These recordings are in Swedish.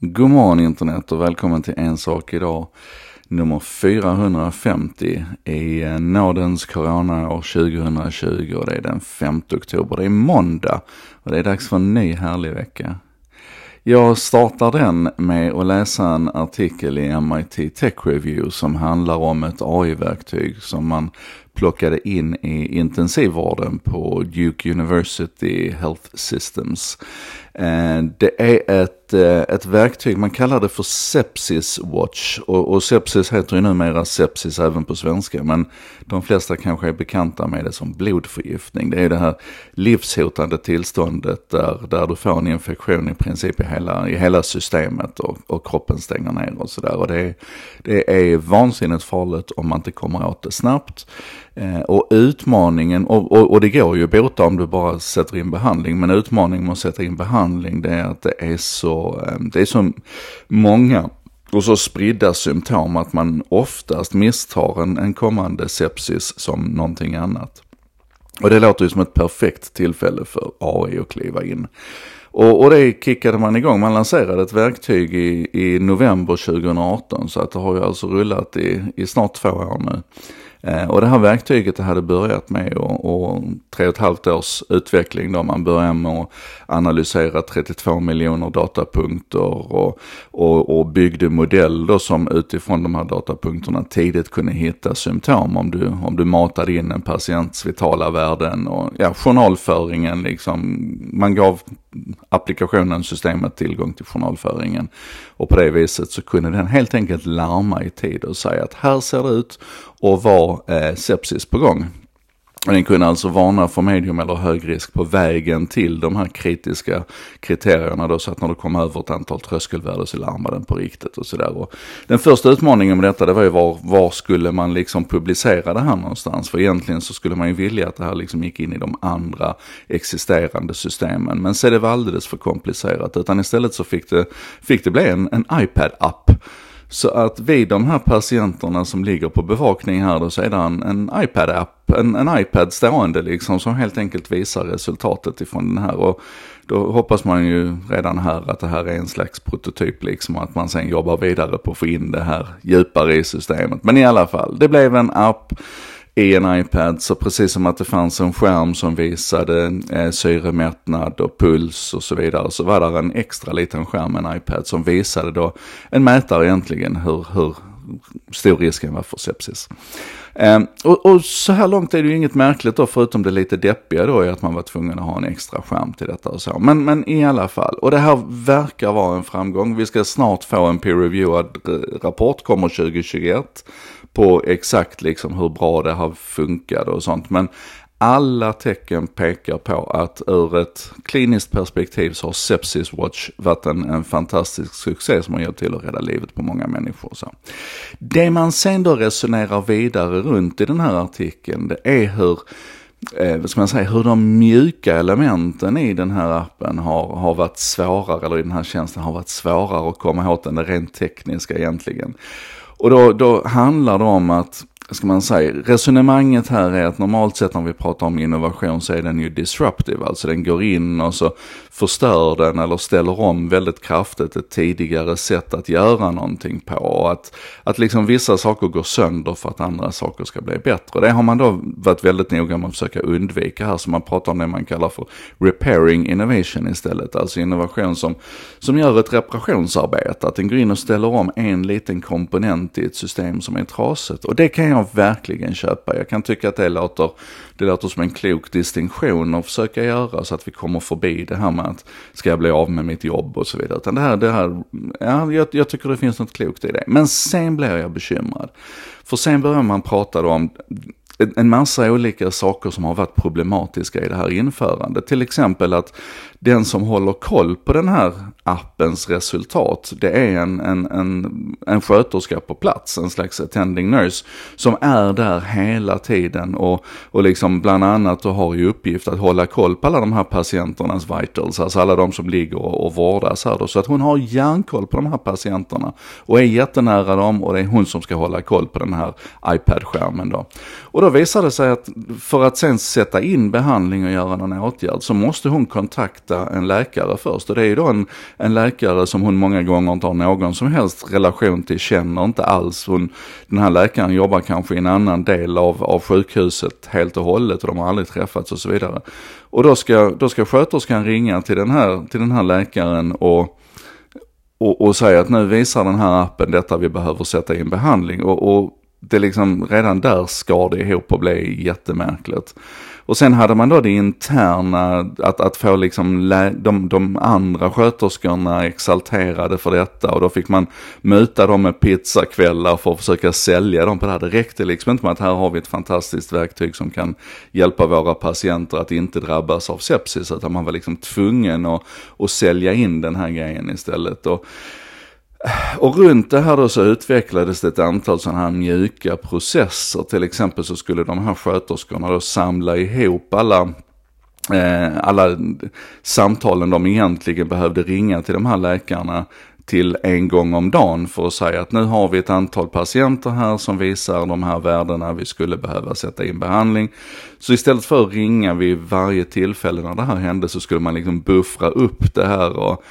God morgon internet och välkommen till En sak idag. Nummer 450 i eh, nådens corona år 2020 och det är den 5 oktober. Det är måndag och det är dags för en ny härlig vecka. Jag startar den med att läsa en artikel i MIT Tech Review som handlar om ett AI-verktyg som man plockade in i intensivvården på Duke University Health Systems. Eh, det är ett, eh, ett verktyg, man kallar det för Sepsis Watch. Och, och sepsis heter ju numera sepsis även på svenska. Men de flesta kanske är bekanta med det som blodförgiftning. Det är det här livshotande tillståndet där, där du får en infektion i princip i hela, i hela systemet och, och kroppen stänger ner och sådär. Och det det är vansinnigt farligt om man inte kommer åt det snabbt. Eh, och utmaningen, och, och, och, det går ju att bota om du bara sätter in behandling, men utmaningen med att sätta in behandling det är att det är så, eh, det är så många och så spridda symptom att man oftast misstar en, en kommande sepsis som någonting annat. Och det låter ju som ett perfekt tillfälle för AI att kliva in. Och, och det kickade man igång. Man lanserade ett verktyg i, i november 2018 så att det har ju alltså rullat i, i snart två år nu. Eh, och det här verktyget det hade börjat med och, och tre och ett halvt års utveckling då man började med att analysera 32 miljoner datapunkter och, och, och byggde modeller som utifrån de här datapunkterna tidigt kunde hitta symptom om du, om du matade in en patients vitala värden och ja, journalföringen liksom. Man gav applikationen, systemet tillgång till journalföringen. Och på det viset så kunde den helt enkelt larma i tid och säga att här ser det ut och var eh, sepsis på gång. Den kunde alltså varna för medium eller hög risk på vägen till de här kritiska kriterierna då så att när du kom över ett antal tröskelvärden så larmade den på riktigt och sådär. Den första utmaningen med detta det var ju var, var skulle man liksom publicera det här någonstans? För egentligen så skulle man ju vilja att det här liksom gick in i de andra existerande systemen. Men så det var alldeles för komplicerat utan istället så fick det, fick det bli en, en iPad-app så att vid de här patienterna som ligger på bevakning här då så är det en, en iPad-app, en, en iPad stående liksom som helt enkelt visar resultatet ifrån den här. Och då hoppas man ju redan här att det här är en slags prototyp liksom och att man sen jobbar vidare på att få in det här djupare i systemet. Men i alla fall, det blev en app i en iPad. Så precis som att det fanns en skärm som visade eh, syremättnad och puls och så vidare. Så var där en extra liten skärm, en iPad, som visade då en mätare egentligen hur, hur stor risken var för sepsis. Eh, och, och, så här långt är det ju inget märkligt då, förutom det lite deppiga då, i att man var tvungen att ha en extra skärm till detta och så. Men, men i alla fall, och det här verkar vara en framgång. Vi ska snart få en peer-reviewad eh, rapport, kommer 2021 på exakt liksom hur bra det har funkat och sånt. Men alla tecken pekar på att ur ett kliniskt perspektiv så har Sepsis Watch varit en, en fantastisk succé som har hjälpt till att rädda livet på många människor. Så. Det man sen då resonerar vidare runt i den här artikeln, det är hur eh, vad ska man säga, hur de mjuka elementen i den här appen har, har varit svårare, eller i den här tjänsten har varit svårare att komma åt än det rent tekniska egentligen. Och då, då handlar det om att ska man säga, resonemanget här är att normalt sett när vi pratar om innovation så är den ju disruptive, alltså den går in och så förstör den eller ställer om väldigt kraftigt ett tidigare sätt att göra någonting på. Och att, att liksom vissa saker går sönder för att andra saker ska bli bättre. Det har man då varit väldigt noga med att försöka undvika här, så man pratar om det man kallar för repairing innovation istället, alltså innovation som, som gör ett reparationsarbete, att den går in och ställer om en liten komponent i ett system som är trasigt. Och det kan jag jag verkligen köpa. Jag kan tycka att det låter, det låter som en klok distinktion att försöka göra så att vi kommer förbi det här med att ska jag bli av med mitt jobb och så vidare. Utan det här, det här ja, jag, jag tycker det finns något klokt i det. Men sen blir jag bekymrad. För sen börjar man prata om en massa olika saker som har varit problematiska i det här införandet. Till exempel att den som håller koll på den här appens resultat, det är en, en, en, en sköterska på plats, en slags attending nurse, som är där hela tiden och, och liksom bland annat och har i uppgift att hålla koll på alla de här patienternas vitals, alltså alla de som ligger och, och vårdas här då. Så att hon har järnkoll på de här patienterna och är jättenära dem och det är hon som ska hålla koll på den här iPad-skärmen då. Och då då visar det sig att för att sen sätta in behandling och göra någon åtgärd så måste hon kontakta kontakta en läkare först. Och det är ju då en, en läkare som hon många gånger inte har någon som helst relation till, känner inte alls. Hon, den här läkaren jobbar kanske i en annan del av, av sjukhuset helt och hållet och de har aldrig träffats och så vidare. Och då ska, då ska sköterskan ringa till den här, till den här läkaren och och, och säga att nu visar den här appen detta vi behöver sätta in behandling. Och, och det liksom, redan där skar det ihop och blev jättemärkligt. Och sen hade man då det interna, att, att få liksom de, de andra sköterskorna exalterade för detta och då fick man muta dem med pizzakvällar för att försöka sälja dem på det här. Det räckte liksom inte med att här har vi ett fantastiskt verktyg som kan hjälpa våra patienter att inte drabbas av sepsis, utan man var liksom tvungen att, att sälja in den här grejen istället. Och, och runt det här då så utvecklades det ett antal sådana här mjuka processer. Till exempel så skulle de här sköterskorna då samla ihop alla eh, alla samtalen de egentligen behövde ringa till de här läkarna till en gång om dagen för att säga att nu har vi ett antal patienter här som visar de här värdena vi skulle behöva sätta in behandling. Så istället för att ringa vid varje tillfälle när det här hände så skulle man liksom buffra upp det här och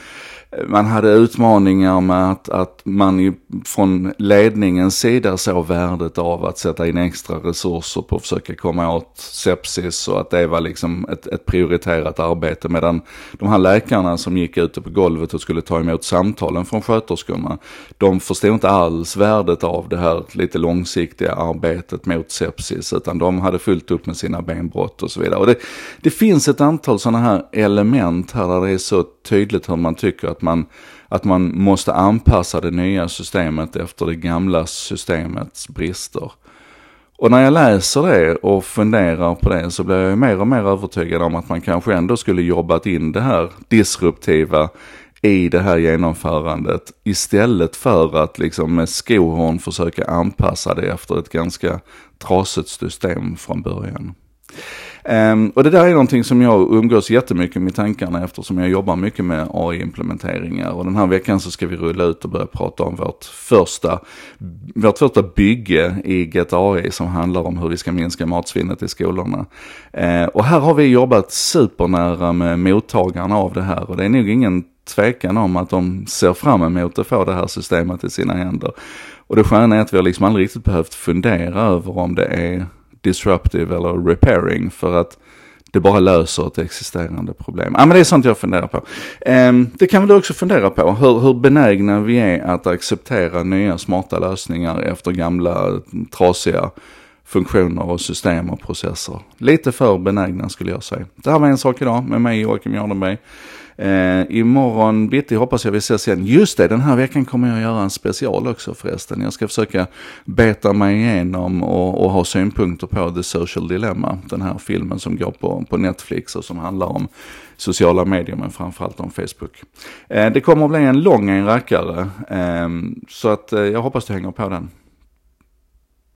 man hade utmaningar med att, att man ju från ledningens sida såg värdet av att sätta in extra resurser på att försöka komma åt sepsis och att det var liksom ett, ett prioriterat arbete. Medan de här läkarna som gick ute på golvet och skulle ta emot samtalen från sköterskorna, de förstod inte alls värdet av det här lite långsiktiga arbetet mot sepsis, utan de hade fullt upp med sina benbrott och så vidare. Och det, det finns ett antal sådana här element här där det är så tydligt hur man tycker att man, att man måste anpassa det nya systemet efter det gamla systemets brister. Och när jag läser det och funderar på det så blir jag mer och mer övertygad om att man kanske ändå skulle jobbat in det här disruptiva i det här genomförandet istället för att liksom med skohorn försöka anpassa det efter ett ganska trasigt system från början. Um, och det där är någonting som jag umgås jättemycket med tankarna eftersom jag jobbar mycket med AI-implementeringar. Och den här veckan så ska vi rulla ut och börja prata om vårt första, vårt första bygge i GetAI som handlar om hur vi ska minska matsvinnet i skolorna. Uh, och här har vi jobbat supernära med mottagarna av det här och det är nog ingen tvekan om att de ser fram emot att få det här systemet i sina händer. Och det sköna är att vi har liksom aldrig riktigt behövt fundera över om det är disruptive eller repairing för att det bara löser ett existerande problem. Ja, men det är sånt jag funderar på. Ehm, det kan väl du också fundera på, hur, hur benägna vi är att acceptera nya smarta lösningar efter gamla mm, trasiga funktioner och system och processer. Lite för benägna skulle jag säga. Det här var en sak idag med mig Joakim Jardenberg. Eh, imorgon bitti hoppas jag vi ses igen. Just det, den här veckan kommer jag göra en special också förresten. Jag ska försöka beta mig igenom och, och ha synpunkter på The Social Dilemma. Den här filmen som går på, på Netflix och som handlar om sociala medier men framförallt om Facebook. Eh, det kommer att bli en lång en rackare. Eh, så att eh, jag hoppas du hänger på den.